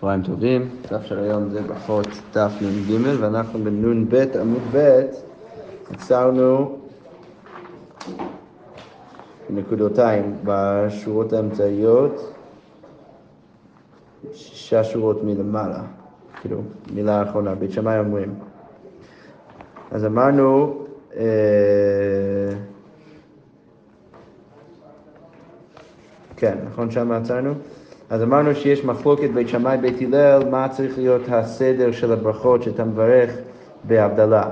צהריים טובים, דף של היום זה ברכות דף נ"ג ואנחנו בנ"ב עמוד ב' עצרנו נקודותיים בשורות האמצעיות, שישה שורות מלמעלה, כאילו מילה אחרונה, בית שמאי אומרים. אז אמרנו אה, כן, נכון שם עצרנו? אז אמרנו שיש מחלוקת בית שמאי בית הלל, מה צריך להיות הסדר של הברכות שאתה מברך בהבדלה.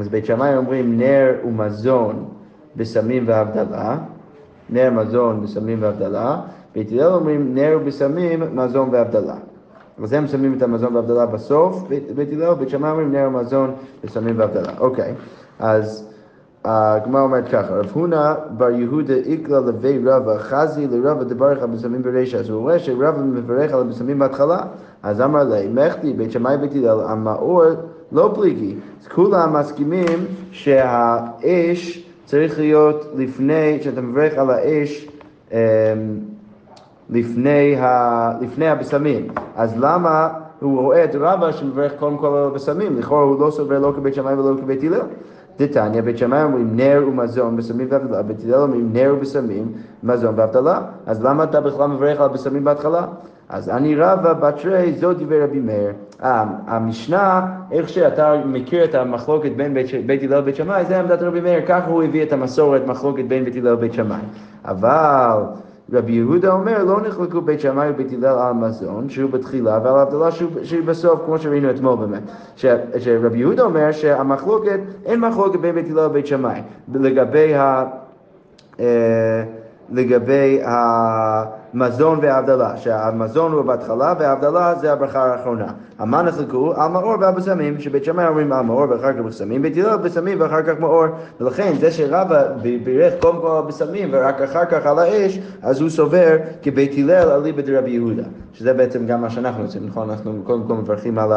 אז בית שמאי אומרים נר ומזון בסמים והבדלה, נר מזון בסמים והבדלה, בית הלל אומרים נר ובסמים מזון והבדלה. אז הם שמים את המזון והבדלה בסוף, בית הלל, בית שמאי אומרים נר ומזון בסמים והבדלה. אוקיי, אז הגמרא אומרת ככה, רב הונא בר יהודה איקלה לבי רבא, חזי לרבא דברך על בשמים ברישא. אז הוא רואה שרבא מברך על הבשמים בהתחלה, אז אמר לי, מחתי בית שמאי בית הלל, המאור לא פליגי. אז כולם מסכימים שהאש צריך להיות לפני, שאתה מברך על האש אמ, לפני, ה, לפני הבשמים. אז למה הוא רואה את רבא שמברך קודם כל על הבשמים? לכאורה הוא לא סובר לא כבית שמאי ולא כבית הלל. דתניא, בית שמאי אומרים נר ומזון בסמים והבדלה, בית הלל אומרים נר ובשמים, מזון והבדלה. אז למה אתה בכלל מברך על בשמים בהתחלה? אז אני רבא בתרי, זו דיבר רבי מאיר. המשנה, איך שאתה מכיר את המחלוקת בין בית הלל לבית שמאי, זה עמדת רבי מאיר, ככה הוא הביא את המסורת, מחלוקת בין בית הלל לבית שמאי. אבל רבי יהודה אומר, לא נחלקו בית שמאי ובית הלל על מזון, שהוא בתחילה, ועל הבדלה שהוא בסוף, כמו שראינו אתמול באמת. שרבי יהודה אומר שהמחלוקת, אין מחלוקת בין בית הלל לבית שמאי. לגבי ה... אה, לגבי המזון וההבדלה, שהמזון הוא בהתחלה וההבדלה זה הברכה האחרונה. המה נחלקו? על מאור ועל בשמים, שבית שמאי אומרים על מאור ואחר כך בשמים, בית הלל בשמים ואחר כך מאור. ולכן זה שרבא בירך קודם כל על בשמים ורק אחר כך על האש, אז הוא סובר כבית הלל אליבא דרבי יהודה. שזה בעצם גם מה שאנחנו עושים, נכון? אנחנו קודם כל מברכים על,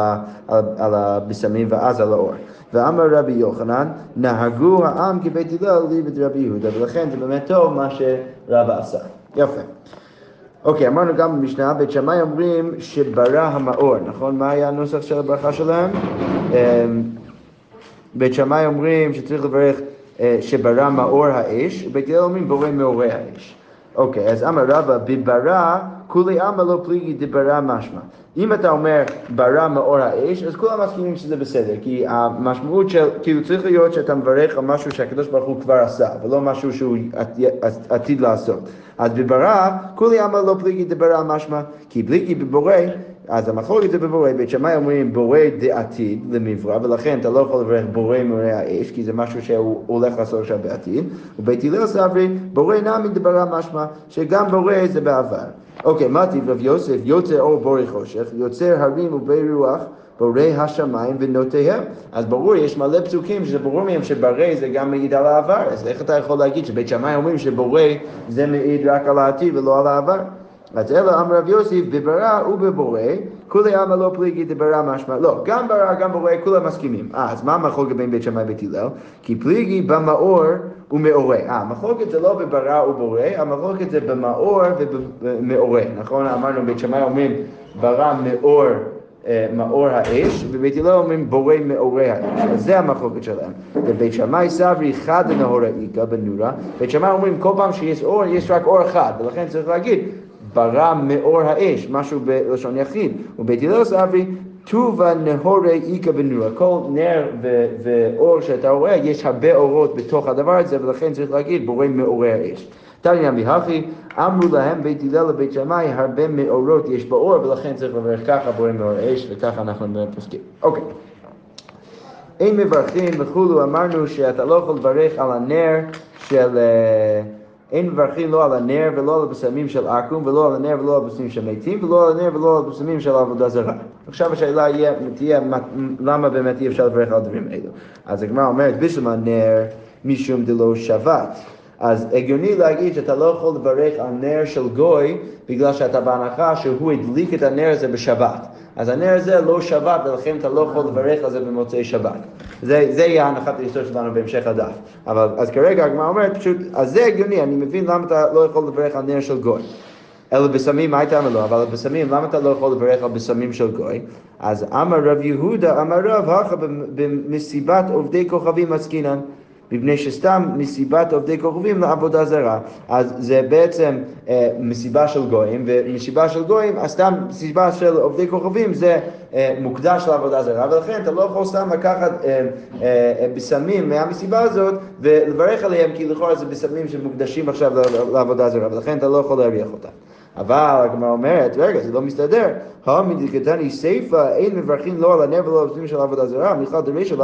על, על הבשמים ואז על האור. ואמר רבי יוחנן, נהגו העם כבית הלל אליבא דרבי יהודה, ולכן זה באמת טוב מה שרבא עשה. יפה. אוקיי, אמרנו גם במשנה, בית שמאי אומרים שברא המאור, נכון? מה היה הנוסח של הברכה שלהם? אמ, בית שמאי אומרים שצריך לברך אה, שברא מאור האש, ובית הלל אומרים בורא מאורי האש. אוקיי, אז אמר רבא, בברא כולי עלמא לא פליגי דברא משמע. אם אתה אומר ברא מאור האש, אז כולם מסכימים שזה בסדר, כי המשמעות של, כאילו צריך להיות שאתה מברך על משהו שהקדוש ברוך הוא כבר עשה, ולא משהו שהוא עתיד לעשות. אז בברא, כולי עלמא לא פליגי דברא משמע, כי פליגי בבורא, אז המחלוקת זה בבורא, בית שמאי אומרים בורא דעתיד למברא, ולכן אתה לא יכול לברך בורא מאורי האש, כי זה משהו שהוא הולך לעשות עכשיו בעתיד, ובית הלל סברי, בורא נמי דברא משמע, שגם בורא זה בעבר. אוקיי, מה טיב רב יוסף? יוצר אור בורי חושך, יוצר הרים ובי רוח, בורא השמיים ונוטיהם. אז ברור, יש מלא פסוקים שזה ברור מהם שברי זה גם מעיד על העבר. אז איך אתה יכול להגיד שבית שמאי אומרים שבורא זה מעיד רק על העתיד ולא על העבר? אז אלא אמר רב יוסף, בברא ובבורא, כולי עלמא לא פליגי דברא משמע, לא, גם ברא, גם בורא, כולם מסכימים. אה, אז מה המחלוקת בין בית שמאי ובית הלל? כי פליגי במאור ומאורה. אה, המחלוקת זה לא בברא ובורא, המחלוקת זה במאור ובמאורה, נכון? אמרנו, בית שמאי אומרים ברא מאור אה, מאור האש, ובית הלל אומרים בורא מאורי האש. אז זה המחלוקת שלהם. ובית שמאי סברי חד נהורה איכא בנורה, בית שמאי אומרים כל פעם שיש אור, יש רק אור אחד, ולכן צריך להגיד ברא מאור האש, משהו בלשון יחיד. ובית הלל סברי טובה נהורי איכא בנורה. כל נר ואור שאתה רואה, יש הרבה אורות בתוך הדבר הזה, ולכן צריך להגיד בורא מאורי האש. תניא בהכי, אמרו להם בית הלל לבית שמאי, הרבה מאורות יש באור, ולכן צריך לברך ככה בורא מאור האש, וככה אנחנו פוסקים. אוקיי. אין מברכים וכולו, אמרנו שאתה לא יכול לברך על הנר של... Uh, אין מברכים לא על הנר ולא על הבשמים של עכו"ם ולא על הנר ולא על הבשמים של מתים ולא על הנר ולא על הבשמים של עבודה זרה. עכשיו השאלה תהיה למה באמת אי אפשר לברך על דברים אלו. אז הגמרא אומרת בשלום הנר משום דלא שבת. אז הגיוני להגיד שאתה לא יכול לברך על נר של גוי בגלל שאתה בהנחה שהוא הדליק את הנר הזה בשבת. אז הנר הזה לא שבת ולכן אתה לא יכול לברך על זה במוצאי שבת. זה, זה יהיה הנחת היסוד שלנו בהמשך הדף. אבל אז כרגע הגמרא אומרת פשוט, אז זה הגיוני, אני מבין למה אתה לא יכול לברך על נר של גוי. אלא בשמים, מה הייתה לו? אבל בשמים, למה אתה לא יכול לברך על בשמים של גוי? אז אמר רב יהודה, אמר רב, הכה במסיבת עובדי כוכבים עסקינן. מפני שסתם מסיבת עובדי כוכבים לעבודה זרה. אז זה בעצם אה, מסיבה של גויים, ומסיבה של גויים, אז סתם מסיבה של עובדי כוכבים זה אה, מוקדש לעבודה זרה, ולכן אתה לא יכול סתם לקחת אה, אה, בשמים מהמסיבה הזאת ולברך עליהם, כי לכאורה זה בשמים שמוקדשים עכשיו לעבודה זרה, ולכן אתה לא יכול להריח אותם. אבל הגמרא אומרת, רגע, זה לא מסתדר. המדיקתני סיפא, אין מברכים לא על הנר ולא על הפנים של עבודה זרה, מיכל דרישה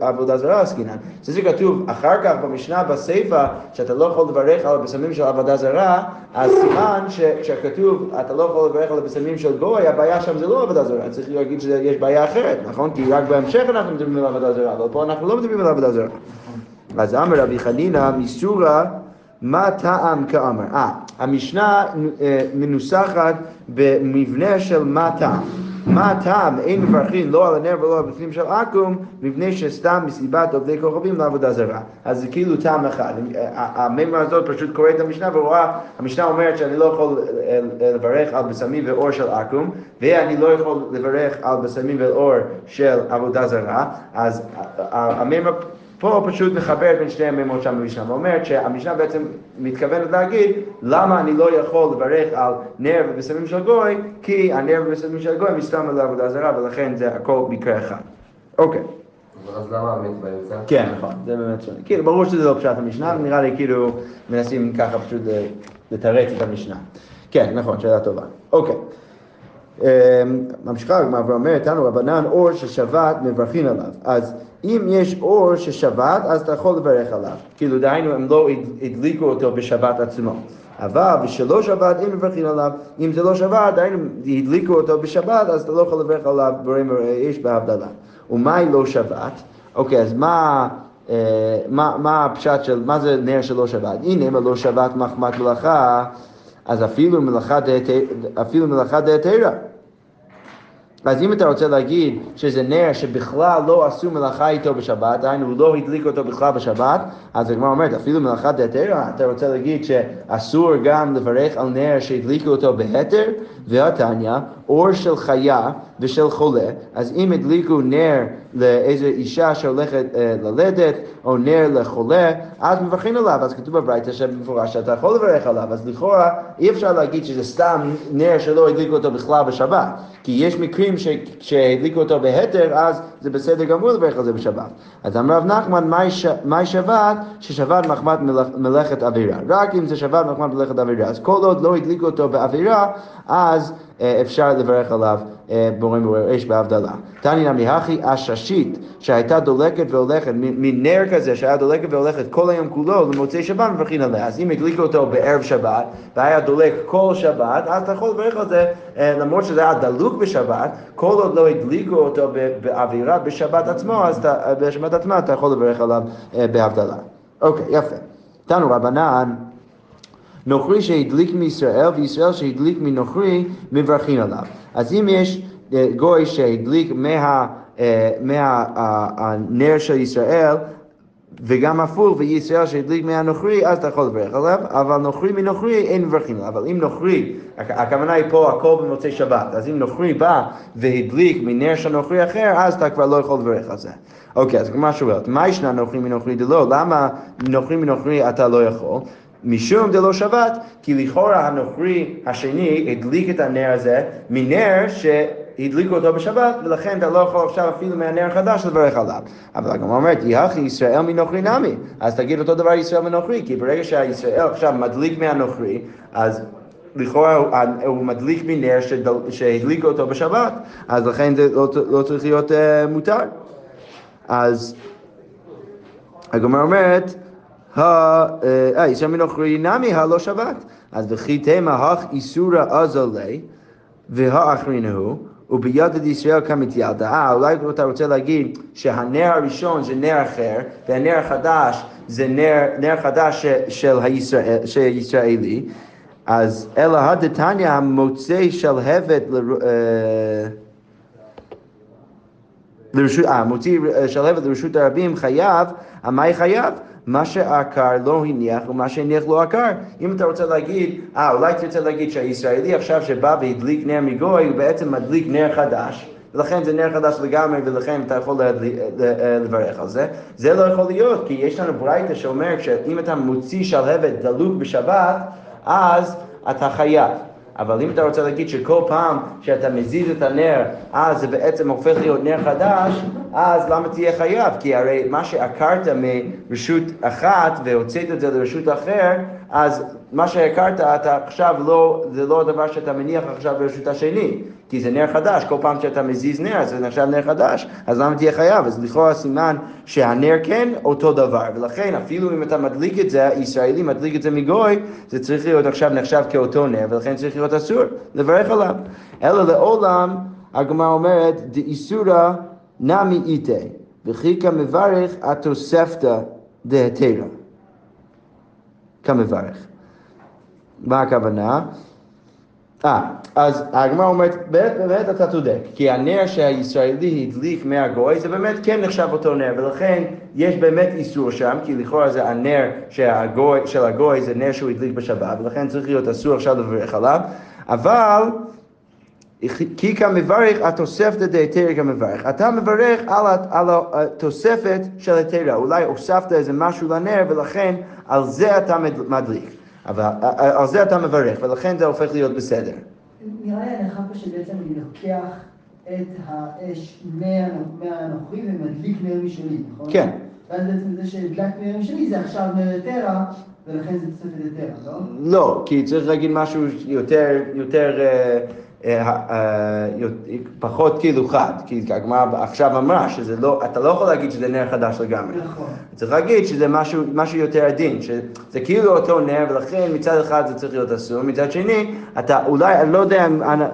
לעבודה זרה עסקינן. זה שכתוב אחר כך במשנה בסיפא, שאתה לא יכול לברך על הבשמים של עבודה זרה, אז סימן שכשכתוב אתה לא יכול לברך על הבשמים של גוי, הבעיה שם זה לא עבודה זרה, צריך להגיד שיש בעיה אחרת, נכון? כי רק בהמשך אנחנו מדברים על עבודה זרה, אבל פה אנחנו לא מדברים על עבודה זרה. אז אמר רבי חנינא מסורה מה טעם כאמר? אה, המשנה אה, מנוסחת במבנה של מה טעם. מה טעם אין מברכים לא על הנר ולא על בפנים של עכו"ם מפני שסתם מסיבת עובדי כוכבים לעבודה זרה. אז זה כאילו טעם אחד. המימרה הזאת פשוט קוראת את המשנה ורואה, המשנה אומרת שאני לא יכול לברך על בשמים ואור של עכו"ם ואני לא יכול לברך על בשמים ואור של עבודה זרה. אז המימרה פה הוא פשוט מחבר בין שני המימות שם במשנה, ואומרת שהמשנה בעצם מתכוונת להגיד למה אני לא יכול לברך על נר ובשמים של גוי, כי הנר ובשמים של גוי מסתם על העבודה זרה, ולכן זה הכל מקרה אחד. אוקיי. אז למה המת באמצע? כן, נכון, זה באמת שונה. כאילו, ברור שזה לא פשט המשנה, נראה לי כאילו מנסים ככה פשוט לתרץ את המשנה. כן, נכון, שאלה טובה. אוקיי. אמ, ממשיכה הגמרא ואומרת, תנו רבנן אור ששבת מברכים עליו. אז אם יש אור ששבת, אז אתה יכול לברך עליו. כאילו, דהיינו, הם לא הדליקו אותו בשבת עצמו. אבל בשלא שבת אין מברכים עליו. אם זה לא שבת, דהיינו, הדליקו אותו בשבת, אז אתה לא יכול לברך עליו בוראים יש בהבדלה. ומהי לא שבת? אוקיי, אז מה... אה, מה, מה הפשט של, מה זה נר שלא שבת? הנה, אם לא שבת מחמת מלאכה, אז אפילו מלאכה דהתרא. אז אם אתה רוצה להגיד שזה נר שבכלל לא עשו מלאכה איתו בשבת, דהיינו הוא לא הדליק אותו בכלל בשבת, אז הגמרא אומרת אפילו מלאכה דהתרא, אתה רוצה להגיד שאסור גם לברך על נר שהדליקו אותו בהתר, והתניא, אור של חיה ושל חולה, אז אם הדליקו נר לאיזו אישה שהולכת אה, ללדת, או נר לחולה, אז מברכים עליו, אז כתוב בברייתא שבמפורש שאתה יכול לברך עליו, אז לכאורה אי אפשר להגיד שזה סתם נר שלא הדליקו אותו בכלל בשבת, כי יש מקרים שהדליקו אותו בהתר, אז זה בסדר גמור לברך על זה בשבת. אז אמר רב נחמן, מהי שבת? ששבת מחמת מלאכת אווירה. רק אם זה שבת מחמת מלאכת אווירה. אז כל עוד לא הדליקו אותו באווירה, אז אה, אפשר לברך עליו אה, בורם בורר אש בהבדלה. תני נמי הכי עששית שהייתה דולקת והולכת, מנר כזה שהיה דולקת והולכת כל היום כולו למוצאי שבת מברכין עליה. אז אם הדליקו אותו בערב שבת והיה דולק כל שבת, אז אתה יכול לברך על זה אה, למרות שזה היה דלוק בשבת, כל עוד לא הדליקו אותו באווירה בשבת עצמו, אז אתה, בשבת עצמה אתה יכול לברך עליו בהבדלה. אוקיי, יפה. תנו רבנן נוכרי שהדליק מישראל וישראל שהדליק מנוכרי מברכים עליו. אז אם יש אה, גוי שהדליק מה, אה, מהנר של ישראל וגם הפוך, וישראל שהדליק מהנוכרי, אז אתה יכול לברך עליו, אבל נוכרי מנוכרי אין מברכים עליו. אבל אם נוכרי, הכוונה היא פה הכל במוצאי שבת, אז אם נוכרי בא והדליק מנר של נוכרי אחר, אז אתה כבר לא יכול לברך על זה. אוקיי, אז כמו שואלת, מה ישנה נוכרי מנוכרי דלא? למה נוכרי מנוכרי אתה לא יכול? משום דלא שבת, כי לכאורה הנוכרי השני הדליק את הנר הזה מנר שהדליקו אותו בשבת, ולכן אתה לא יכול עכשיו אפילו מהנר החדש לברך עליו. אבל הגמרא אומרת, יהכי ישראל מנוכרי נמי, אז תגיד אותו דבר ישראל מנוכרי, כי ברגע שהישראל עכשיו מדליק מהנוכרי, אז לכאורה הוא, הוא מדליק מנר שהדליקו אותו בשבת, אז לכן זה לא, לא צריך להיות uh, מותר. אז הגמרא אומרת, אה, איסר מנוכרי נמי הלא שבת. אז וכי תמה הך איסורא אזלי והאחרינו וביד ישראל כמתיאלתא. אה, אולי אתה רוצה להגיד שהנר הראשון זה נר אחר והנר החדש זה נר, נר חדש של הישראל, הישראלי. אז אלא הדתניא המוצא של שלהבת לרשות, אה, מוציא אה, שלהבת לרשות הרבים חייב, אה, מה חייב? מה שעקר לא הניח ומה שהניח לא עקר. אם אתה רוצה להגיד, אה, אולי תרצה להגיד שהישראלי עכשיו שבא והדליק נר מגוי, הוא בעצם מדליק נר חדש. ולכן זה נר חדש לגמרי, ולכן אתה יכול להדליק- אה, לברך על זה. זה לא יכול להיות, כי יש לנו ברייתא שאומר שאם אתה מוציא שלהבת דלוק בשבת, אז אתה חייב. אבל אם אתה רוצה להגיד שכל פעם שאתה מזיז את הנר, אז זה בעצם הופך להיות נר חדש, אז למה תהיה חייב? כי הרי מה שעקרת מרשות אחת והוצאת את זה לרשות אחר, אז מה שהכרת, אתה עכשיו לא, זה לא הדבר שאתה מניח עכשיו ברשות השני, כי זה נר חדש, כל פעם שאתה מזיז נר, זה נחשב נר חדש, אז למה תהיה חייב? אז לכאורה סימן שהנר כן אותו דבר, ולכן אפילו אם אתה מדליק את זה, ישראלי מדליק את זה מגוי, זה צריך להיות עכשיו נחשב כאותו נר, ולכן צריך להיות אסור לברך עליו. אלא לעולם, הגמרא אומרת, דאיסורא נמי איתי, וכי כמברך התוספתא דהתרא. כמברך. מה הכוונה? אה, אז הגמרא אומרת, באמת, באמת אתה צודק, כי הנר שהישראלי הדליק מהגוי זה באמת כן נחשב אותו נר, ולכן יש באמת איסור שם, כי לכאורה זה הנר שהגוי, של הגוי זה נר שהוא הדליק בשבת, ולכן צריך להיות אסור עכשיו לברך עליו, אבל כי כמברך התוספתא דהיתרא כמברך. אתה מברך על, על התוספת של היתרה, אולי הוספת איזה משהו לנר ולכן על זה אתה מד- מדליק. אבל על זה אתה מברך ולכן זה הופך להיות בסדר. נראה לי הנחה פה שבעצם אני לוקח את האש מה- מהנוכרי ומדליק נר משלי, נכון? כן. ואז בעצם זה שהדלק נר משלי זה עכשיו נר יתרה, ולכן זה תוספת יתרה, לא? לא, כי צריך להגיד משהו יותר, יותר, אה, אה, פחות כאילו חד, כי הגמרא עכשיו אמרה שזה לא, אתה לא יכול להגיד שזה נר חדש לגמרי. נכון. צריך להגיד שזה משהו, משהו יותר עדין, שזה כאילו אותו נר, ולכן מצד אחד זה צריך להיות אסור, מצד שני, אתה אולי, אני לא יודע אם... אני,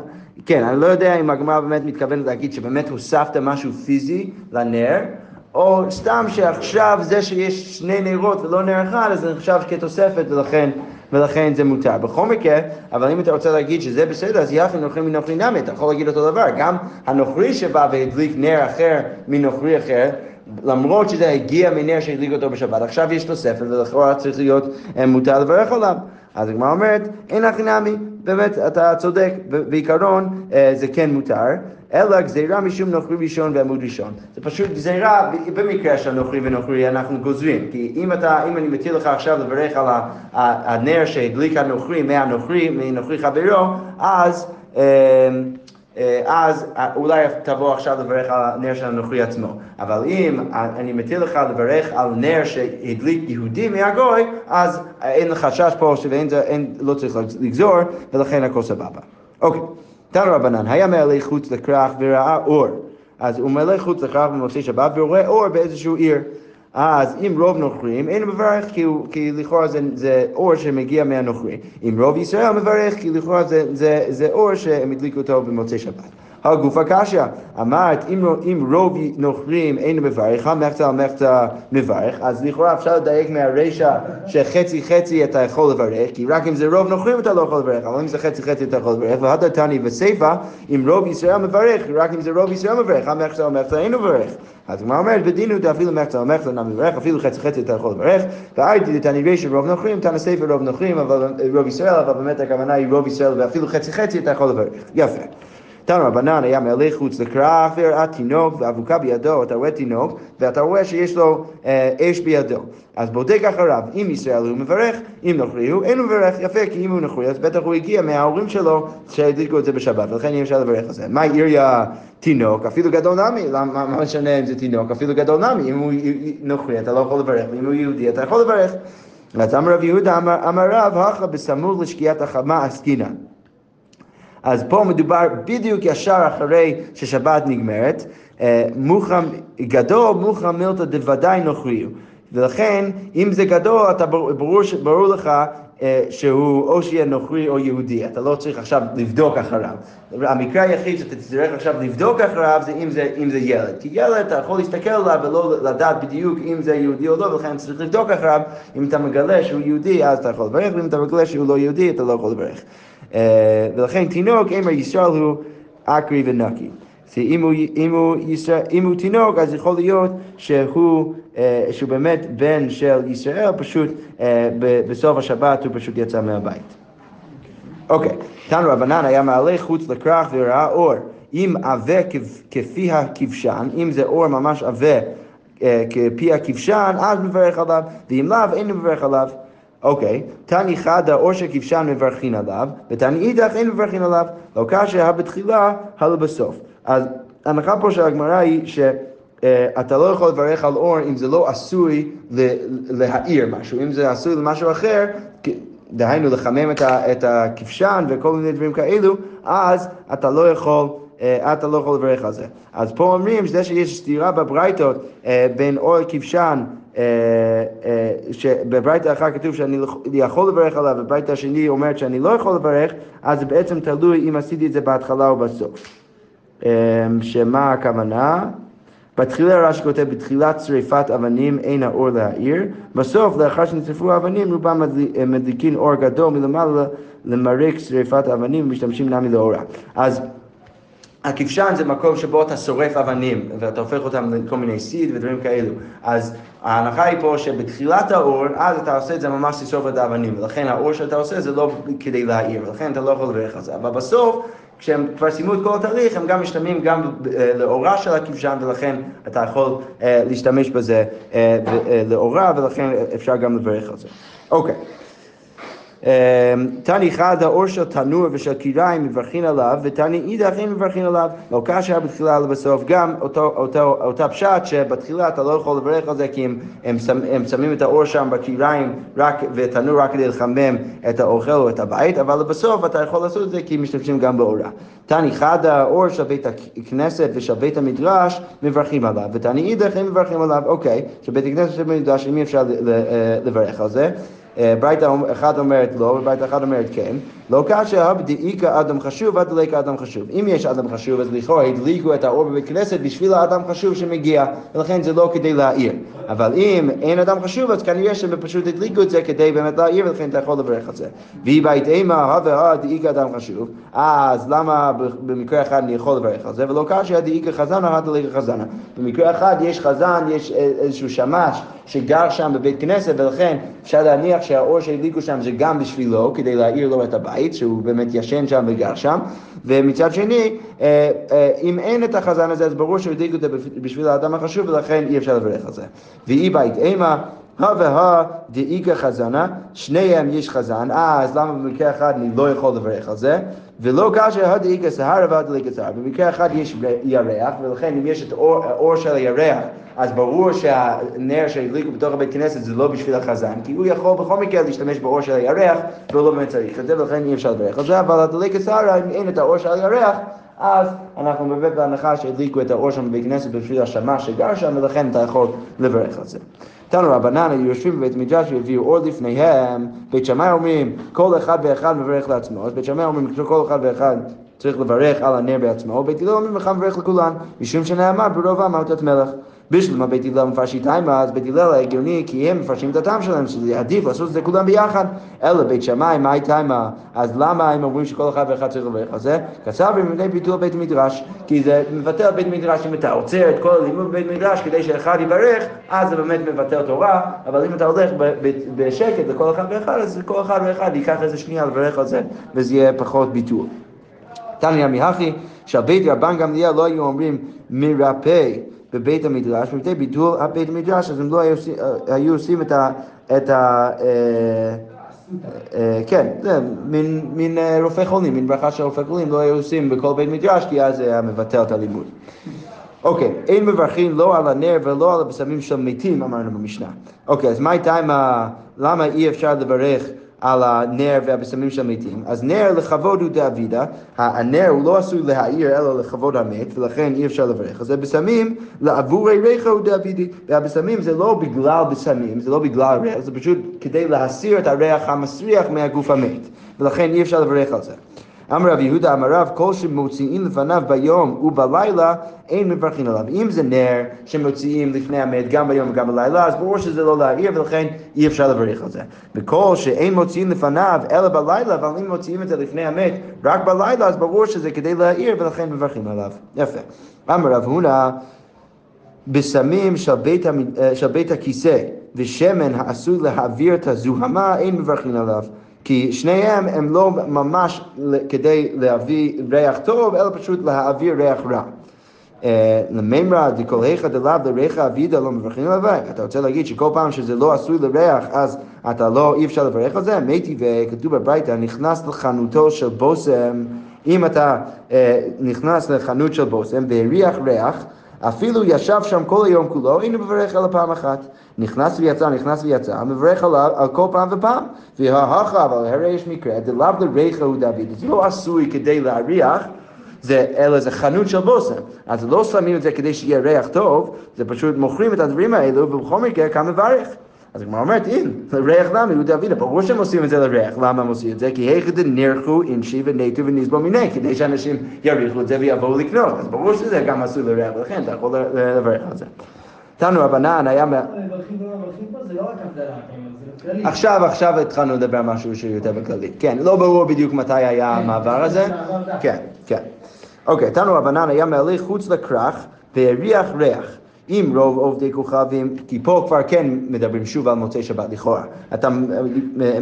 כן, אני לא יודע אם הגמרא באמת מתכוונת להגיד שבאמת הוספת משהו פיזי לנר, או סתם שעכשיו זה שיש שני נרות ולא נר אחד, אז זה נחשב כתוספת ולכן, ולכן זה מותר. בכל מקרה, אבל אם אתה רוצה להגיד שזה בסדר, אז יחד נוכרי מנוכרי נמי, אתה יכול להגיד אותו דבר. גם הנוכרי שבא והדליק נר אחר מנוכרי אחר, למרות שזה הגיע מנר שהדליק אותו בשבת, עכשיו יש תוספת ולכאורה צריך להיות אה, מותר לברך עליו. אז הגמרא אומרת, אין הכי נמי, באמת, אתה צודק, בעיקרון אה, זה כן מותר, אלא גזירה משום נוכרי ראשון ועמוד ראשון. זה פשוט גזירה, במקרה של נוכרי ונוכרי אנחנו גוזרים, כי אם אתה, אם אני מטיל לך עכשיו לברך על הנר שהדליק הנוכרי מהנוכרי, מנוכרי חברו, אז... אה, אה, אז אה, אולי תבוא עכשיו לברך על הנר של הנוכרי עצמו. אבל אם אני מטיל לך לברך על נר שהדליק יהודי מהגוי, אז אין לך חשש פה שאין זה- אין- לא צריך לגזור, ולכן הכל סבבה. אוקיי, תנו רבנן, היה מעלה חוץ לכרך וראה אור. אז הוא מעלה חוץ לכרך במוצאי שבת ורואה אור באיזשהו עיר. אז אם רוב נוכרים, אין מברך כי, הוא, כי לכאורה זה, זה אור שמגיע מהנוכרי. אם רוב ישראל מברך, כי לכאורה זה, זה, זה אור שהם הדליקו אותו במוצאי שבת. הגוף הקשיא, אמרת אם, אם רוב נוכרים אין מברך, המחצה על מחצה מברך, אז לכאורה אפשר לדייק מהרישא שחצי חצי אתה יכול לברך, כי רק אם זה רוב נוכרים אתה לא יכול לברך, אבל אם זה חצי חצי אתה יכול לברך, והדר תני בסיפא, אם רוב ישראל מברך, רק אם זה רוב ישראל מברך, המחצה על מחצה אין מברך. אז הגמרא אומרת, בדינו אפילו מחצה על מחצה נמי מברך, אפילו חצי חצי אתה יכול לברך, והייתי דתני רישא רוב נוכרים, תנא סיפא רוב נוכרים, אבל רוב ישראל, אבל באמת הכוונה היא רוב ישראל ואפילו חצי חצי אתה יכול לברך. יפה. תנו רבנן היה מעלה חוץ לכרך וראה תינוק ואבוקה בידו, אתה רואה תינוק ואתה רואה שיש לו אה, אש בידו. אז בודק אחריו, אם ישראל הוא מברך, אם נוכרי הוא אין הוא מברך, יפה, כי אם הוא נוכרי אז בטח הוא הגיע מההורים שלו שהדליקו את זה בשבת, ולכן אי אפשר לברך על זה. מה עיריה תינוק? אפילו גדול נמי, למה מה משנה אם זה תינוק? אפילו גדול נמי, אם הוא נוכרי אתה לא יכול לברך, ואם הוא יהודי אתה יכול לברך. אז אמר רב יהודה, אמר רב, הכא בסמוך לשקיעת החמה עסקינן. אז פה מדובר בדיוק ישר אחרי ששבת נגמרת, אה, מוחם גדול, מוחם מילתא דוודאי נוכריו. ולכן, אם זה גדול, אתה ברור, ברור לך אה, שהוא או שיהיה נוכרי או יהודי, אתה לא צריך עכשיו לבדוק אחריו. המקרה היחיד שאתה תצטרך עכשיו לבדוק אחריו זה אם זה, אם זה ילד. כי ילד אתה יכול להסתכל עליו ולא לדעת בדיוק אם זה יהודי או לא, ולכן צריך לבדוק אחריו. אם אתה מגלה שהוא יהודי, אז אתה יכול לברך, ואם אתה מגלה שהוא לא יהודי, אתה לא יכול לברך. אה, ולכן תינוק, אמר ישראל הוא אקרי ונקי. אם הוא, אם, הוא ישראל, אם הוא תינוק, אז יכול להיות שהוא, אה, שהוא באמת בן של ישראל, פשוט אה, בסוף השבת הוא פשוט יצא מהבית. אוקיי, תנו רבנן היה מעלה חוץ לכרך וראה אור. אם עבה כפי הכבשן, אם זה אור ממש עבה כפי הכבשן, אז מברך עליו, ואם לאו, אין מברך עליו. אוקיי, תני חדה אור של כבשן מברכין עליו, ותני אידך אין מברכין עליו, לא כאשר בתחילה, הלא בסוף. אז ההנחה פה של הגמרא היא ש... אה, אתה לא יכול לברך על אור אם זה לא עשוי ל- להאיר משהו, אם זה עשוי למשהו אחר, דהיינו לחמם את, הכבשן וכל מיני דברים כאלו, אז אתה לא יכול, אה, אתה לא יכול לברך על זה. אז פה אומרים שזה שיש סתירה בברייתות אה, בין אור כבשן, שבברייתא אחת כתוב שאני יכול לברך עליו, ובברייתא השני אומרת שאני לא יכול לברך, אז זה בעצם תלוי אם עשיתי את זה בהתחלה או בסוף. אה, שמה הכוונה? בתחילה רש"י כותב, בתחילת שריפת אבנים אין האור להאיר, בסוף, לאחר שנשרפו האבנים, רובם מדלי- מדליקין אור גדול מלמעלה למרק שריפת האבנים ומשתמשים נמי לאורה. אז הכבשן זה מקום שבו אתה שורף אבנים ואתה הופך אותם לכל מיני סיד ודברים כאלו. אז ההנחה היא פה שבתחילת האור, אז אתה עושה את זה ממש לשרוף את האבנים, ולכן האור שאתה עושה זה לא כדי להעיר, ולכן אתה לא יכול לברך על זה. אבל בסוף, כשהם כבר סיימו את כל התהליך, הם גם משתמשים גם אה, לאורה של הכבשן, ולכן אתה יכול אה, להשתמש בזה אה, לאורה, ולכן אפשר גם לברך על זה. אוקיי. אמ, תני חד האור של תנור ושל קיריים מברכין עליו, ותני אידך אין מברכין עליו. לא כאשר בתחילה אלא בסוף, גם אותו, אותו, אותה פשט שבתחילה אתה לא יכול לברך על זה כי הם, שמים את האור שם בקיריים רק, ותנור רק כדי לחמם את האוכל או את הבית, אבל בסוף אתה יכול לעשות את זה כי משתמשים גם באורה. תני חד האור של בית הכנסת ושל בית המדרש מברכים עליו, ותני אידך אין מברכים עליו. אוקיי, שבית הכנסת ושל בית המדרש, אם אפשר אה, לברך על זה. אה, ברייתא אחת אומרת לא, וברייתא אחת אומרת כן. לא כאשר דאיכא אדם חשוב, עד דליקא אדם חשוב. אם יש אדם חשוב, אז לכאורה הדליקו את האור בבית כנסת בשביל האדם חשוב שמגיע, ולכן זה לא כדי להעיר. אבל אם אין אדם חשוב, אז כנראה שהם פשוט הדליקו את זה כדי באמת להעיר, ולכן אתה יכול לברך על זה. והיא בית אימה, הווה דאיכא אדם חשוב, אז למה במקרה אחד אני יכול לברך על זה, ולא כאשר דאיכא חזנה, הא דליקא חזנה. במקרה אחד יש חזן, יש איזשהו שמש שגר שם בבית כנסת, ולכן אפשר להניח שהאור שהדליקו שם זה גם בשבילו, כדי להאיר לו את הבית, שהוא באמת ישן שם וגר שם. ומצד שני, אה, אה, אם אין את החזן הזה, אז ברור שהדליקו את זה בשביל האדם החשוב, ולכן אי אפשר לברך על זה. ואי בית אימה, הא והא דאיכא חזנה, שניהם יש חזן, אה, אז למה במקרה אחד אני לא יכול לברך על זה? ולא כאשר הא דאיכא סהרא והא דאיכא סהרא. במקרה אחד יש ירח, ולכן אם יש את האור של הירח, אז ברור שהנר שהדליקו בתוך הבית כנסת זה לא בשביל החזן, כי הוא יכול בכל מקרה להשתמש באור של הירח, והוא לא באמת צריך. את זה, ולכן אי אפשר לברך על זה, אבל הדליקת סהרא, אם אין את האור של הירח, אז אנחנו באמת בהנחה שהדליקו את האור שם בבית כנסת בשביל השמש שגר שם, ולכן אתה יכול לברך על זה. תנו רבנן היו יושבים בבית המדרש והביאו אור לפניהם, בית שמאי אומרים כל אחד ואחד מברך לעצמו, אז בית שמאי אומרים כל אחד ואחד צריך לברך על הנר בעצמו, בית הלל אומרים לך מברך לכולן, משום שנאמר ברובם אותת מלך. בשביל בית הלל מפרשים טעמה, אז בית הלל הגיוני כי הם מפרשים את הטעם שלהם, שזה עדיף לעשות את זה כולם ביחד. אלא בית שמאי, מהי טעמה? אז למה הם אומרים שכל אחד ואחד צריך לברך על זה? כתב במבנה ביטול בית המדרש, כי זה מבטל בית מדרש, אם אתה עוצר את כל הלימוד בבית מדרש כדי שאחד יברך, אז זה באמת מבטל תורה, אבל אם אתה הולך בשקט לכל אחד ואחד, אז כל אחד ואחד ייקח איזה שנייה לברך על זה, וזה יהיה פחות ביטול. תניא מיהכי, שעל בית רבן גמליאל לא היו אומרים מרפא בבית המדרש, מפני ביטול בית המדרש, אז הם לא היו עושים- עושים את ה... אה, אה, כן, זה מין, אה, רופא חולים, מין ברכה של רופא חולים, לא היו עושים בכל בית מדרש, כי אז זה היה מבטל את הלימוד. אוקיי, אין מברכים לא על הנר ולא על הבשמים של מתים, אמרנו במשנה. אוקיי, אז מה הייתה עם ה... למה אי אפשר לברך על הנר והבשמים של מתים? אז נר לכבוד הוא דאבידא, הנר הוא לא עשוי להעיר אלא לכבוד המת, ולכן אי אפשר לברך. אז הבשמים לעבורי ריחה הוא דאבידי, והבשמים זה לא בגלל בשמים, זה לא בגלל ריח, זה פשוט כדי להסיר את הריח המסריח מהגוף המת, ולכן אי אפשר לברך על זה. אמר רב יהודה אמר רב, כל שמוציאים לפניו ביום ובלילה, אין מברכים עליו. אם זה נר שמוציאים לפני המת גם ביום וגם בלילה, אז ברור שזה לא להעיר ולכן אי אפשר לברך על זה. וכל שאין מוציאים לפניו אלא בלילה, אבל אם מוציאים את זה לפני המת רק בלילה, אז ברור שזה כדי להעיר ולכן מברכים עליו. יפה. אמר רב הונא, בסמים של בית, אה, של בית הכיסא ושמן העשוי להעביר את הזוהמה, אין מברכים עליו. כי שניהם הם לא ממש כדי להביא ריח טוב, אלא פשוט להעביר ריח רע. אה, למימרא דכל היכא דלאו לריחא אבידא לא מברכים עליו. אתה רוצה להגיד שכל פעם שזה לא עשוי לריח, אז אתה לא, אי אפשר לברך על זה? מתי וכתוב בברייתא, נכנס לחנותו של בושם, אם אתה אה, נכנס לחנות של בושם והריח ריח, אפילו ישב שם כל היום כולו, אינו מברך אלא פעם אחת. נכנס ויצא, נכנס ויצא, מברך על כל פעם ופעם. וההכה, אבל הרי יש מקרה, דלאו לריחא הוא דוד, זה לא עשוי כדי להריח, זה, אלא זה חנות של בושם. אז לא שמים את זה כדי שיהיה ריח טוב, זה פשוט מוכרים את הדברים האלו, ובכל מקרה כאן מברך. אז הגמרא אומרת, אין, לריח למה, יהודה אבידה, ברור שהם עושים את זה לריח, למה הם עושים את זה? כי היכא דנרחו אינשי ונטו ונסבו מיני, כדי שאנשים יריחו את זה ויבואו לקנות, אז ברור שזה גם עשוי לריח, ולכן אתה יכול לברך על זה. תנו רבנן היה... לא. עכשיו, עכשיו התחלנו לדבר על משהו שהוא יותר בכללי. כן, לא ברור בדיוק מתי היה המעבר הזה. המעבר דווקא. כן, כן. אוקיי, תנו רבנן היה מהלך חוץ לכרך והריח ריח. אם רוב עובדי כוכבים, כי פה כבר כן מדברים שוב על מוצאי שבת לכאורה. אתה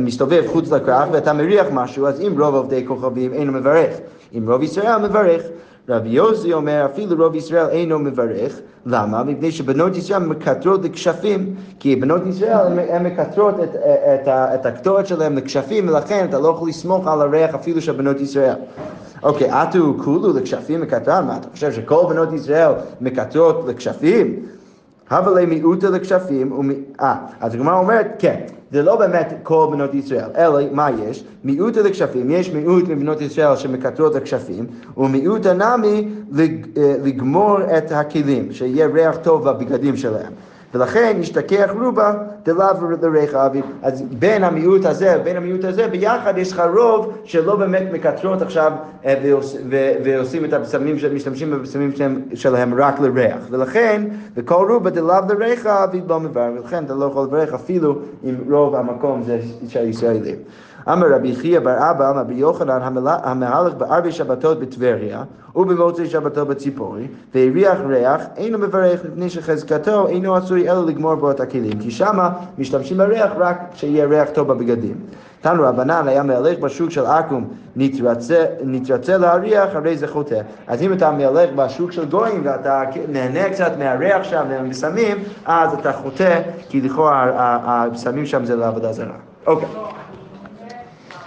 מסתובב חוץ לכרך ואתה מריח משהו, אז אם רוב עובדי כוכבים אינו מברך. אם רוב ישראל מברך. רבי יוסי אומר, אפילו רוב ישראל אינו מברך. למה? מפני שבנות ישראל מקטרות לכשפים, כי בנות ישראל הן- מקטרות את, את, ה- את הקטורת שלהם לכשפים, ולכן אתה לא יכול לסמוך על הריח אפילו של בנות ישראל. אוקיי, עטו כולו לכשפים מקטרן, מה אתה חושב שכל בנות ישראל מקטרות לכשפים? הווה מיעוטה לכשפים, אה, אז הגמרא אומרת, כן, זה לא באמת כל בנות ישראל, אלא מה יש? מיעוטה לכשפים, יש מיעוט מבנות ישראל שמקטרות לכשפים, ומיעוט הנמי לג- אה, לגמור את הכלים, שיהיה ריח טוב בבגדים שלהם. ולכן ישתכח רובה דלאו לריח אביב. אז בין המיעוט הזה, בין המיעוט הזה, ביחד יש לך רוב שלא באמת מקטרות עכשיו אה, ועושים את הבשמים, משתמשים בבשמים שלהם- שלהם רק לריח. ולכן, וכל רובה דלאו לריח אביב לא מברך, ולכן אתה לא יכול לברך אפילו אם רוב המקום זה של ישראלים. אמר רבי חייא בר אבא, אמר רבי יוחנן, המהלך בארבע שבתות בטבריה, ובמוצאי שבתו בציפורי, והריח ריח, אינו מברך מפני שחזקתו אינו עשוי אלא לגמור בו את הכלים, כי שמה משתמשים בריח רק כשיהיה ריח טוב בבגדים. תנו רבנן היה מהלך בשוק של עכו"ם, נתרצה, להריח, הרי זה חוטא. אז אם אתה מהלך בשוק של גויים ואתה נהנה קצת מהריח שם ומסמים, אז אתה חוטא, כי לכאורה הבשמים שם זה לעבודה זרה. אוקיי.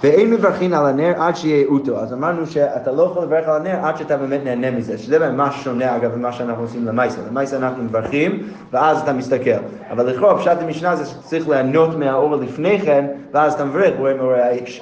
ואין מברכים על הנר עד אותו. אז אמרנו שאתה לא יכול לברך על הנר עד שאתה באמת נהנה מזה, שזה ממש שונה אגב ממה שאנחנו עושים למייסה. למייסה אנחנו מברכים ואז אתה מסתכל. אבל לכאורה פשט המשנה זה שצריך ליהנות מהאור לפני כן, ואז אתה מברך, רואה מאורי האש.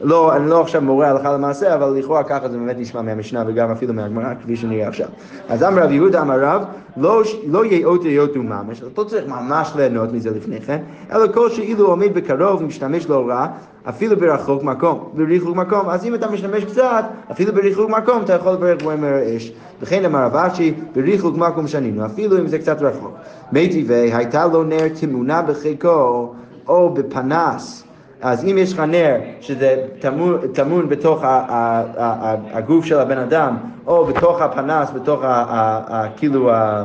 לא, אני לא עכשיו מורה הלכה למעשה, אבל לכאורה ככה זה באמת נשמע מהמשנה וגם אפילו מהגמרא, כפי שנראה עכשיו. אז אמר רב יהודה אמר רב, לא, לא יאות יאותו ממש, אתה לא צריך ממש ליהנות מזה לפני כן, אלא כל שאילו עומד בקרוב ומשתמש לא רע, אפילו ברחוק מקום, בריחוק מקום, אז אם אתה משתמש קצת, אפילו בריחוק מקום, אתה יכול לברך בו עם האש. וכן אמר רב אשי, בריחוק מקום שנינו, אפילו אם זה קצת רחוק. מי טבעי, הייתה לו נר תמונה בחיקו, או בפנס. אז אם יש לך נר שזה טמון, טמון בתוך ה, ה, ה, הגוף של הבן אדם, או בתוך הפנס, בתוך ה, כאילו, ה,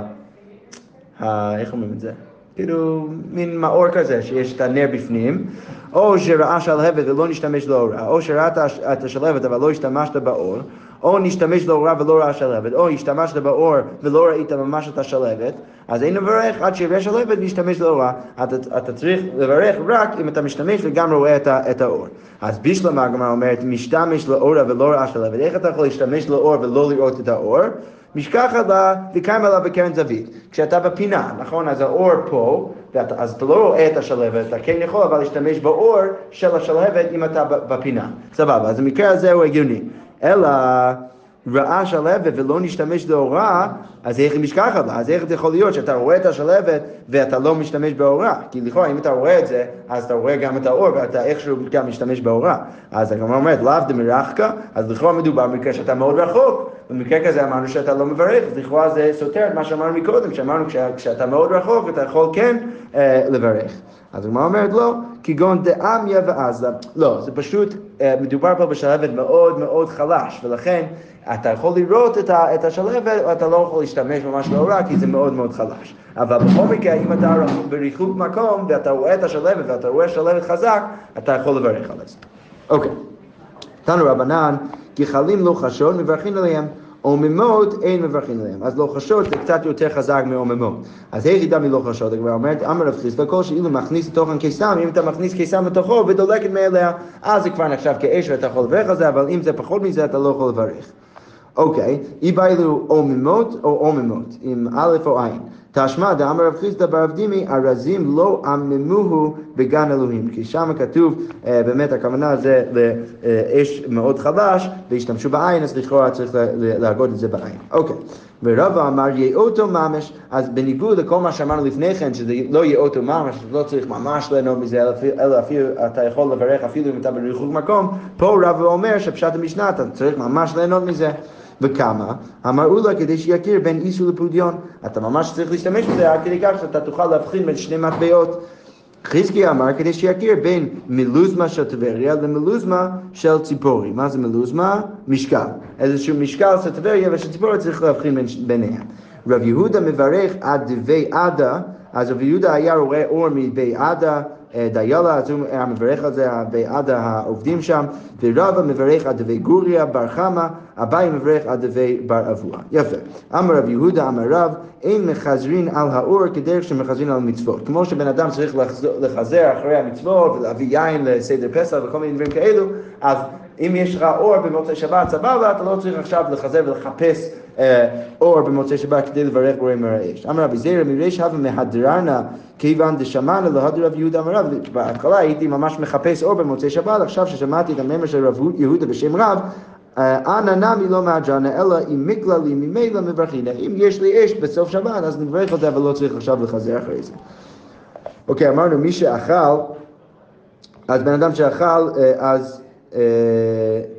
איך אומרים את זה? כאילו מין מאור כזה שיש את הנר בפנים, או שראה שלהבת ולא נשתמש לאורה, או שראית את השלהבת אבל לא השתמשת באור, או נשתמש לאורה ולא ראה שלהבת, או השתמשת באור ולא ראית ממש את השלהבת, אז אין לברך עד שיראה שלהבת להשתמש לאורה. אתה, אתה צריך לברך רק אם אתה משתמש וגם רואה את, את האור. אז בשלמה הגמרא אומרת, משתמש לאורה ולא ראה שלהבת, איך אתה יכול להשתמש לאור ולא לראות את האור? משכחת לה וקיימה לה בקרן זווית. כשאתה בפינה, נכון? אז האור פה, ואתה, אז אתה לא רואה את השלהבת, אתה כן יכול אבל להשתמש באור של השלהבת אם אתה בפינה. סבבה, אז המקרה הזה הוא הגיוני. אלא ראה שלהבת ולא נשתמש לאורה, אז איך היא משכחת לה? אז איך זה יכול להיות שאתה רואה את השלהבת ואתה לא משתמש באורה? כי לכאורה אם אתה רואה את זה, אז אתה רואה גם את האור ואתה איכשהו גם משתמש באורה. אז הגמרא אומרת, לאו דמרחקה, אז לכאורה מדובר במקרה שאתה מאוד רחוק. במקרה כזה אמרנו שאתה לא מברך, אז לכאורה זה סותר את מה שאמרנו מקודם, שאמרנו כשאתה מאוד רחוק אתה יכול כן אה, לברך. אז הגמרא אומרת לא, כגון דאמיה ועזה. לא, זה פשוט, אה, מדובר פה בשלהבת מאוד מאוד חלש, ולכן אתה יכול לראות את, ה, את השלהבת, אתה לא יכול להשתמש ממש לאורה, כי זה מאוד מאוד חלש. אבל בכל מקרה, אם אתה בריחוק מקום, ואתה רואה את השלהבת, ואתה רואה שלהבת חזק, אתה יכול לברך על זה. אוקיי. תנו רבנן, כי חלים לא חשוד, מברכים עליהם. עוממות אין מברכים עליהם. אז לא חשוד זה קצת יותר חזק מעוממות. אז היכי דמי לא חשוד, הגמרא אומרת, אמר רב חיסדא, כל שאילו מכניס לתוכן קיסם, אם אתה מכניס קיסם לתוכו ודולקת מאליה, אז זה כבר נחשב כאש ואתה יכול לברך על זה, אבל אם זה פחות מזה אתה לא יכול לברך. אוקיי, אי באילו עוממות או עוממות, עם א' או עין. תשמע דאמר רב חיסדא ברב דימי, ארזים לא עממוהו בגן אלוהים. כי שם כתוב, אה, באמת הכוונה זה לאש מאוד חלש, והשתמשו בעין, אז לכאורה צריך לה- לה- להגות את זה בעין. אוקיי. ורבא אמר יהיה אותו ממש, אז בניגוד לכל מה שאמרנו לפני כן, שזה לא יהיה אותו ממש, לא צריך ממש ליהנות מזה, אלא אפילו אתה יכול לברך אפילו אם אתה בריחוק מקום, פה רבא אומר שפשט המשנה אתה צריך ממש ליהנות מזה. וכמה? אמרו לה כדי שיכיר בין איסור לפודיון. אתה ממש צריך להשתמש בזה עד כדי כך שאתה תוכל להבחין בין שני מטבעות. חזקי אמר כדי שיכיר בין מלוזמה של טבריה למלוזמה של ציפורי. מה זה מלוזמה? משקל. איזשהו משקל של טבריה ושל ציפורי צריך להבחין בין, ביניהם. רב יהודה מברך עד דבי עדה, אז רב יהודה היה רואה אור מבי עדה, דיילה, אז הוא היה מברך על זה, בעד העובדים שם, ורבא מברך עד דבי גוריה, בר חמא, אביי מברך עד דבי בר אבוה. יפה. אמר רב יהודה, אמר רב, אין מחזרין על האור כדרך שמחזרין על מצוות. כמו שבן אדם צריך לחזר אחרי המצוות ולהביא יין לסדר פסח וכל מיני דברים כאלו, אז אם יש לך אור במוצאי שבת, סבבה, אתה לא צריך עכשיו לחזר ולחפש אה, אור במוצאי שבת כדי לברך בורא מרעש. אמר רבי זירא מריש הווה מהדרנה כיוון דשמענה להדר רב יהודה אמר רב, בהתחלה הייתי ממש מחפש אור במוצאי שבת, עכשיו ששמעתי את הממר של רב יהודה בשם רב, אה, אנא נמי לא מהדרנה, אלא אם מקלע לי ממילא מברכין. אם יש לי אש בסוף שבת, אז נברך על זה, אבל לא צריך עכשיו לחזר אחרי זה. אוקיי, אמרנו מי שאכל, אז בן אדם שאכל, אה, אז, אה,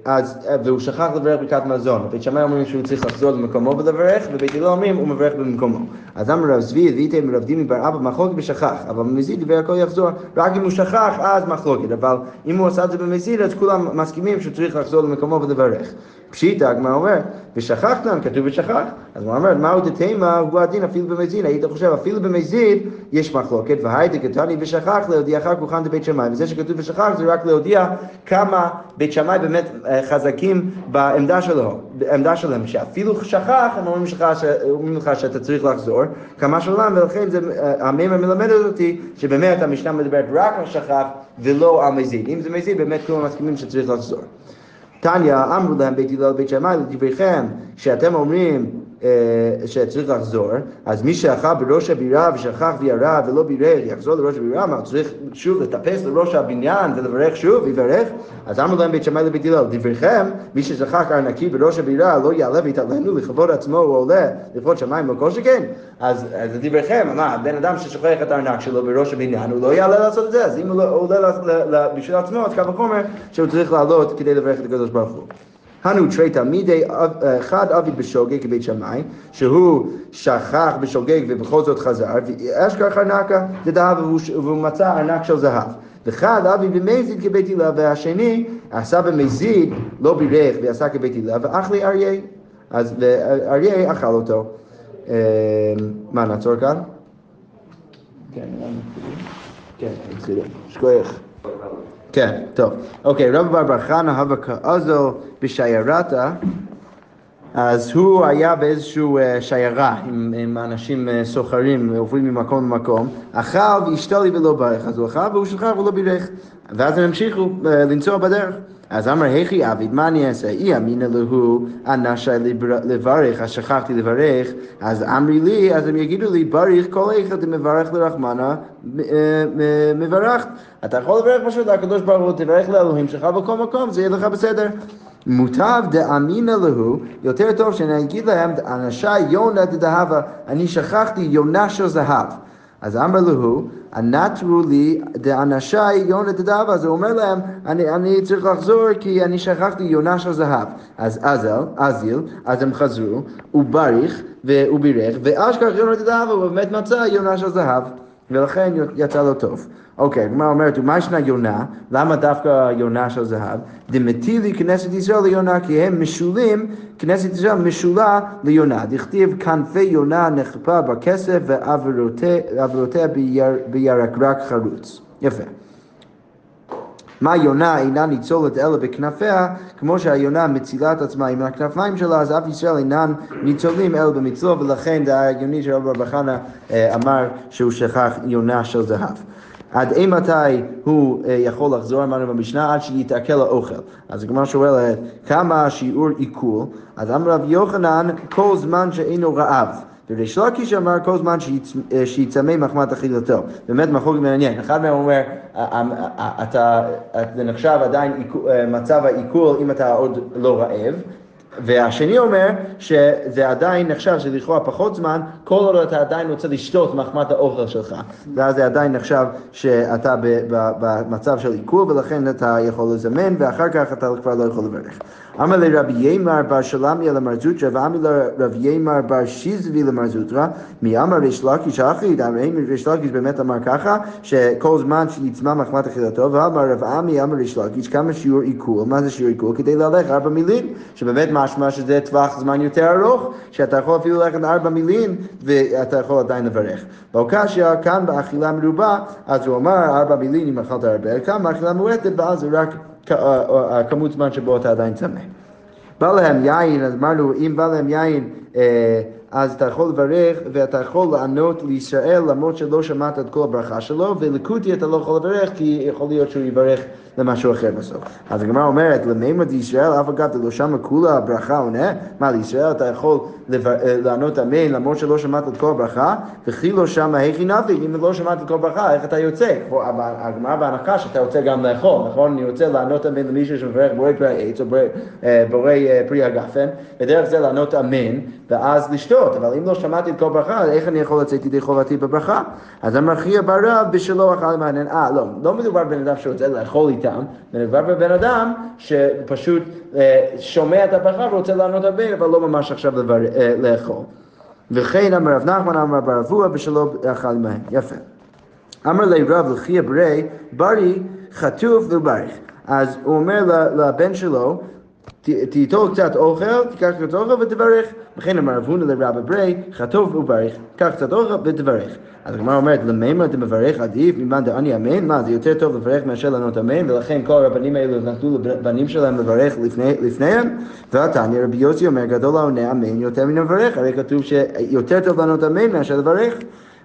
אז, אה, והוא שכח לברך ברכת מזון. בית שמאי אומרים שהוא צריך לחזור למקומו ולברך, ובית הלל אומרים הוא מברך במקומו. אז אמר רב צבי, והייתם רב דימי בר אבא מחלוקת ושכח, אבל במזיד דיבר הכל יחזור, רק אם הוא שכח אז מחלוקת, אבל אם הוא עשה את זה במזיד אז כולם מסכימים שהוא צריך לחזור למקומו ולברך. פשיטא, הגמרא אומר, ושכחתם, כתוב ושכח. אז הוא אומר, מהו דתימה, הוא הדין אפילו במזיד. היית חושב, אפילו במזיד יש מחלוקת, והייתי קטני ושכח להודיעך כוחן דבית שמאי. וזה שכתוב ושכח זה רק להודיע כמה בית שמאי באמת אה, חזקים בעמדה שלו, בעמדה שלהם, שאפילו שכח, הם אומרים אומרים לך שאתה צריך לחזור, כמה שלם, ולכן זה, אה, המימר מלמד אותי שבאמת המשנה מדברת רק על שכח ולא על מזיד. אם זה מזיד, באמת כולם מסכימים שצריך לחזור. תניא, אמרו להם בית הלל ובית שמאי לדבריכם, שאתם אומרים שצריך לחזור, אז מי שאכל בראש הבירה ושכח וירד ולא בירך, יחזור לראש הבירה, הוא צריך שוב לטפס לראש הבניין ולברך שוב, יברך? אז אמרו להם בית שמאי לבית הלל, דבריכם, מי ששכח ארנקי בראש הבירה, לא יעלה ויתעלנו לכבוד עצמו, הוא עולה לכבוד שמיים לא כל שכן. אז אז דבריכם, מה, בן אדם ששוכח את הארנק שלו בראש הבניין, הוא לא יעלה לעשות את זה, אז אם הוא לא עולה בשביל עצמו, אז קל וחומר שהוא צריך לעלות כדי לברך את הקדוש ברוך הוא. הנו תרי תלמידי אב- אה, חד אבי בשוגג כבית שמאי, שהוא שכח בשוגג ובכל זאת חזר, ואשכרה חרנקה דדהב והוא מצא ארנק של זהב. וחד אבי במזיד כבית הילה, והשני עשה במזיד, לא בירך ועשה כבית הילה, ואח לי אריה. אז אריה אכל אותו. אה, מה, נעצור כאן? כן, כן, התחילו. שכוח. כן, טוב. אוקיי, רב בר בר חנא הווה כאזל בשיירתה, אז הוא היה באיזושהי אה, שיירה עם, עם אנשים אה, סוחרים, עוברים ממקום למקום, אכל והשתלי ולא ברך, אז הוא אכל והוא שכח ולא בירך, ואז הם המשיכו אה, לנסוע בדרך. אז אמר, היכי עביד, מה אני אעשה? אי אמינא להו, אנשי לברך, אז שכחתי לברך, אז אמרי לי, אז הם יגידו לי, בריך כל איכא דמברך לרחמנה, אה, מברכת. אתה יכול לברך פשוט לקדוש ברוך הוא, תברך לאלוהים שלך בכל מקום, זה יהיה לך בסדר. מוטב דאמינא להו, יותר טוב שאני אגיד להם, אנשי יונה דדהבה, אני שכחתי יונה של זהב. אז אמר להו, נטרו לי דאנשי יונה דדהבה, אז הוא אומר להם, אני, אני צריך לחזור כי אני שכחתי יונה של זהב. אז אזל, אזיל, אז הם חזרו, הוא בריך והוא בירך, ואשכח יונה דדהבה, הוא באמת מצא יונה של זהב. ולכן יצא לו טוב. אוקיי, הגמרא אומרת, ומה ישנה יונה? למה דווקא יונה של זהב? דמטילי כנסת ישראל ליונה, כי הם משולים, כנסת ישראל משולה ליונה. דכתיב כנפי יונה נכפה בכסף ועברותיה בייר, בירקרק חרוץ. יפה. מה יונה אינה ניצולת אלא בכנפיה, כמו שהיונה מצילה את עצמה עם הכנפיים שלה, אז אף ישראל אינם ניצולים אלא במצלו, ולכן זה היה הגיוני שרבי בר חנא אה, אמר שהוא שכח יונה של זהב. עד אימתי הוא אה, יכול לחזור, אמרנו במשנה, עד שיתעכל האוכל. אז הגמרא שואלת, כמה שיעור עיכול? אז אמר רב יוחנן, כל זמן שאינו רעב. וריש לקיש אמר כל זמן שיצ- שיצמא מחמת אכילתו. באמת מחלוקת מעניין. אחד מהם אומר, "א- א- אתה, זה נחשב עדיין אה, מצב העיכול אם אתה עוד לא רעב. והשני אומר שזה עדיין נחשב שלכאורה פחות זמן, כל עוד אתה עדיין רוצה לשתות מחמת האוכל שלך. ואז זה עדיין נחשב שאתה במצב של עיכול ולכן אתה יכול לזמן ואחר כך אתה כבר לא יכול לברך. אמר לרבי יימר בר שלמיה למר זוטרא ואמר לרבי יימר בר שיזבי למר זוטרא מי אמר ריש לקיש אחי, האם ריש לקיש באמת אמר ככה שכל זמן שיצמא מחמת אכילתו ואמר רב עמי אמר ריש לקיש כמה שיעור עיכול, מה זה שיעור עיכול? כדי ללך ארבע מילים, שבאמת משמע שזה טווח זמן יותר ארוך, שאתה יכול אפילו ללכת ארבע מילים ואתה יכול עדיין לברך. באוקשיא כאן באכילה מרובה, אז הוא אמר ארבע מילים אם אכלת הרבה, כאן באכילה מועטת ואז זה רק כ- אה, אה, הכמות זמן שבו אתה עדיין צמא. בא להם יין, אז אמרנו, אם בא להם יין, אה, אז אתה יכול לברך ואתה יכול לענות לישראל למרות שלא שמעת את כל הברכה שלו, ולקוטי אתה לא יכול לברך כי יכול להיות שהוא יברך למשהו אחר בסוף. אז הגמרא אומרת, למימד ישראל, אף אגב, לא שמה כולה ברכה עונה? מה, לישראל אתה יכול לבר- אה, לענות אמן למרות שלא שמעת את כל הברכה, וכי לא שמה היכי נפיק, אם לא שמעת את כל הברכה, איך אתה יוצא? הגמרא בהנחה שאתה רוצה גם לאכול, נכון? אני רוצה לענות אמן למישהו שמברך בורא פרי העץ או בורא- אה, אה, פרי הגפן, ודרך זה לענות אמן, ואז לשתות, אבל אם לא שמעתי את כל ברכה, איך אני יכול לצאת ידי חובתי בברכה? אז חייא ברב בשלו אכל מעניין, אה, לא, לא מדובר בבן אדם שרוצה לאכול איתם, מדובר בבן אדם שפשוט אה, שומע את הברכה ורוצה לענות אמן, אבל לא ממש עכשיו לבר- אה, לאכול. וכן אמר רב נחמן אמר בר אבוה בשלו אכל מהם. יפה. אמר לי רב לחייא ברי, ברי חטוף וברך. אז הוא אומר לבן שלו, תיטול קצת אוכל, תיקח קצת אוכל ותברך. וכן אמר רב הונא לרב ברי, חטוף וברך, קח קצת אוכל ותברך. אז הגמרא אומרת, למימר דמברך עדיף ממאן דעני אמן? מה, זה יותר טוב לברך מאשר לענות אמן? ולכן כל הרבנים האלו נתנו לבנים שלהם לברך לפני, לפניהם? ועתניא רבי יוסי אומר, גדול העונה אמן יותר מן המברך, הרי כתוב שיותר טוב לענות אמן מאשר לברך.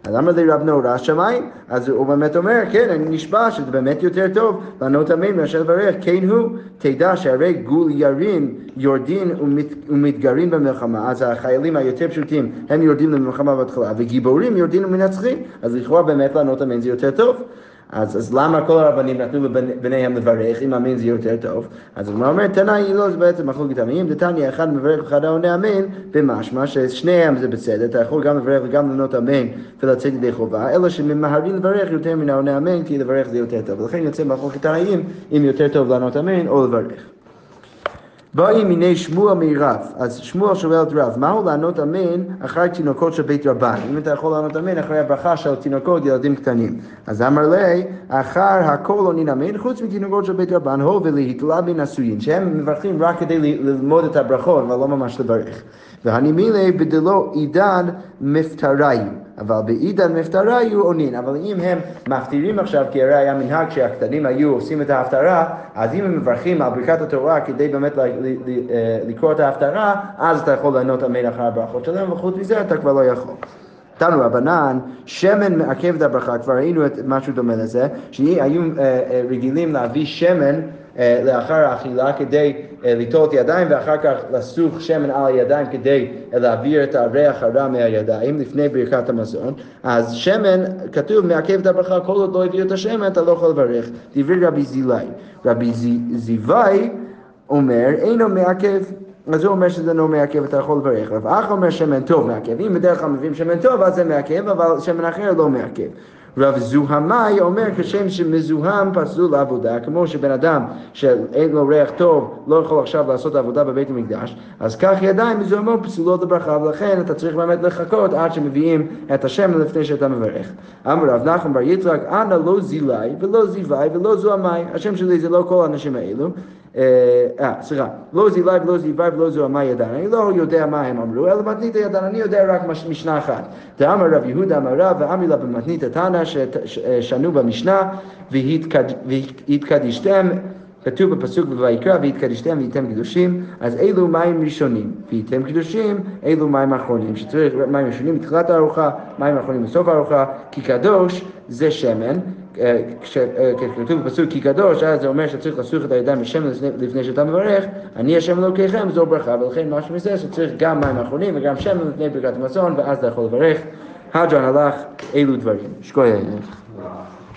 אז לי רב נורא שמיים, אז הוא באמת אומר, כן, אני נשבע שזה באמת יותר טוב. לענות אמן מאשר לברך, כן הוא, תדע שהרי גוליירים יורדים ומת, ומתגרים במלחמה, אז החיילים היותר פשוטים הם יורדים למלחמה בהתחלה, וגיבורים יורדים ומנצחים, אז לכאורה באמת לענות אמן זה יותר טוב. אז, אז למה כל הרבנים נתנו לבניהם לברך, אם אמן זה יותר טוב? אז הגמרא אומרת, תנאי לא, זה בעצם מחלוקת עמים, דתניא אחד מברך ואחד העונה אמן, במשמע ששניהם זה בסדר, אתה יכול גם לברך וגם לענות אמן ולצאת ידי חובה, אלא שממהרים לברך יותר מן העונה אמן, כי לברך זה יותר טוב, ולכן יוצא מחלוקת תנאים, אם יותר טוב לענות אמן או לברך. באים מיני שמואל מרב, אז שמואל שואל את רב, מהו לענות אמן אחרי תינוקות של בית רבן? אם אתה יכול לענות אמן אחרי הברכה של תינוקות, ילדים קטנים. אז אמר לי, אחר הכל עונין אמן, חוץ מתינוקות של בית רבן, הו ולהתלה בנשואין, שהם מברכים רק כדי ללמוד את הברכות, אבל לא ממש לברך. והנימילי בדלו עידן מפטריו. אבל בעידן מפטריו עונין, אבל אם הם מפטירים עכשיו, כי הרי היה מנהג שהקטנים היו עושים את ההפטרה, אז אם הם מברכים על ברכת התורה כדי באמת אה, לקרוא את ההפטרה, אז אתה יכול לענות אמן אחרי הברכות שלהם, וחוץ מזה אתה כבר לא יכול. תנו רבנן, שמן מעכב את הברכה, כבר ראינו משהו דומה לזה, שהיו אה, אה, רגילים להביא שמן לאחר האכילה כדי אה, ליטול את ידיים ואחר כך לסוך שמן על הידיים כדי אה, להעביר את הריח הרע מהידיים לפני ברכת המזון. אז שמן, כתוב מעכב את הברכה, כל עוד לא הביאו את השמן אתה לא יכול לברך. דברי רבי זילי. רבי זי- זיוואי אומר, אינו מעכב. אז הוא אומר שזה לא מעכב, אתה יכול לברך. רב אחא אומר שמן טוב מעכב. אם בדרך כלל מביאים שמן טוב, אז זה מעכב, אבל שמן אחר לא מעכב. רב זוהמאי אומר כשם שמזוהם פסול לעבודה, כמו שבן אדם שאין לו ריח טוב לא יכול עכשיו לעשות עבודה בבית המקדש, אז כך ידיים מזוהמות פסולות לברכה, ולכן אתה צריך באמת לחכות עד שמביאים את השמן לפני שאתה מברך. אמר רב נחמן בר יצחק, אנא לא זילי ולא זיווי ולא זוהמאי, השם שלי זה לא כל האנשים האלו. אה, סליחה, לא זילי ולא זיווי ולא זוהמאי ידן, אני לא יודע מה הם אמרו, אלא מתניתא ידן, אני יודע רק מש- משנה אחת. דאמר רב יהודה אמר רב ואמילה במתניתא תנא ששנו במשנה והתקד- והתקדישתם כתוב בפסוק בויקרא והתקדישתם והייתם קדושים, אז אלו מים ראשונים, והייתם קדושים, אלו מים אחרונים, שצריך מים ראשונים בתחילת הארוחה, מים אחרונים בסוף הארוחה, כי קדוש זה שמן, אה, כש- אה, כתוב בפסוק כי קדוש, אז זה אומר שצריך לסוך את הידיים בשמן לפני- שאתה מברך, אני השם אלוקיכם זו ברכה, ולכן משהו מזה שצריך גם מים אחרונים וגם שמן לפני ברכת המזון, ואז אתה יכול לברך. הדרן הלך, אלו דברים. שקוי.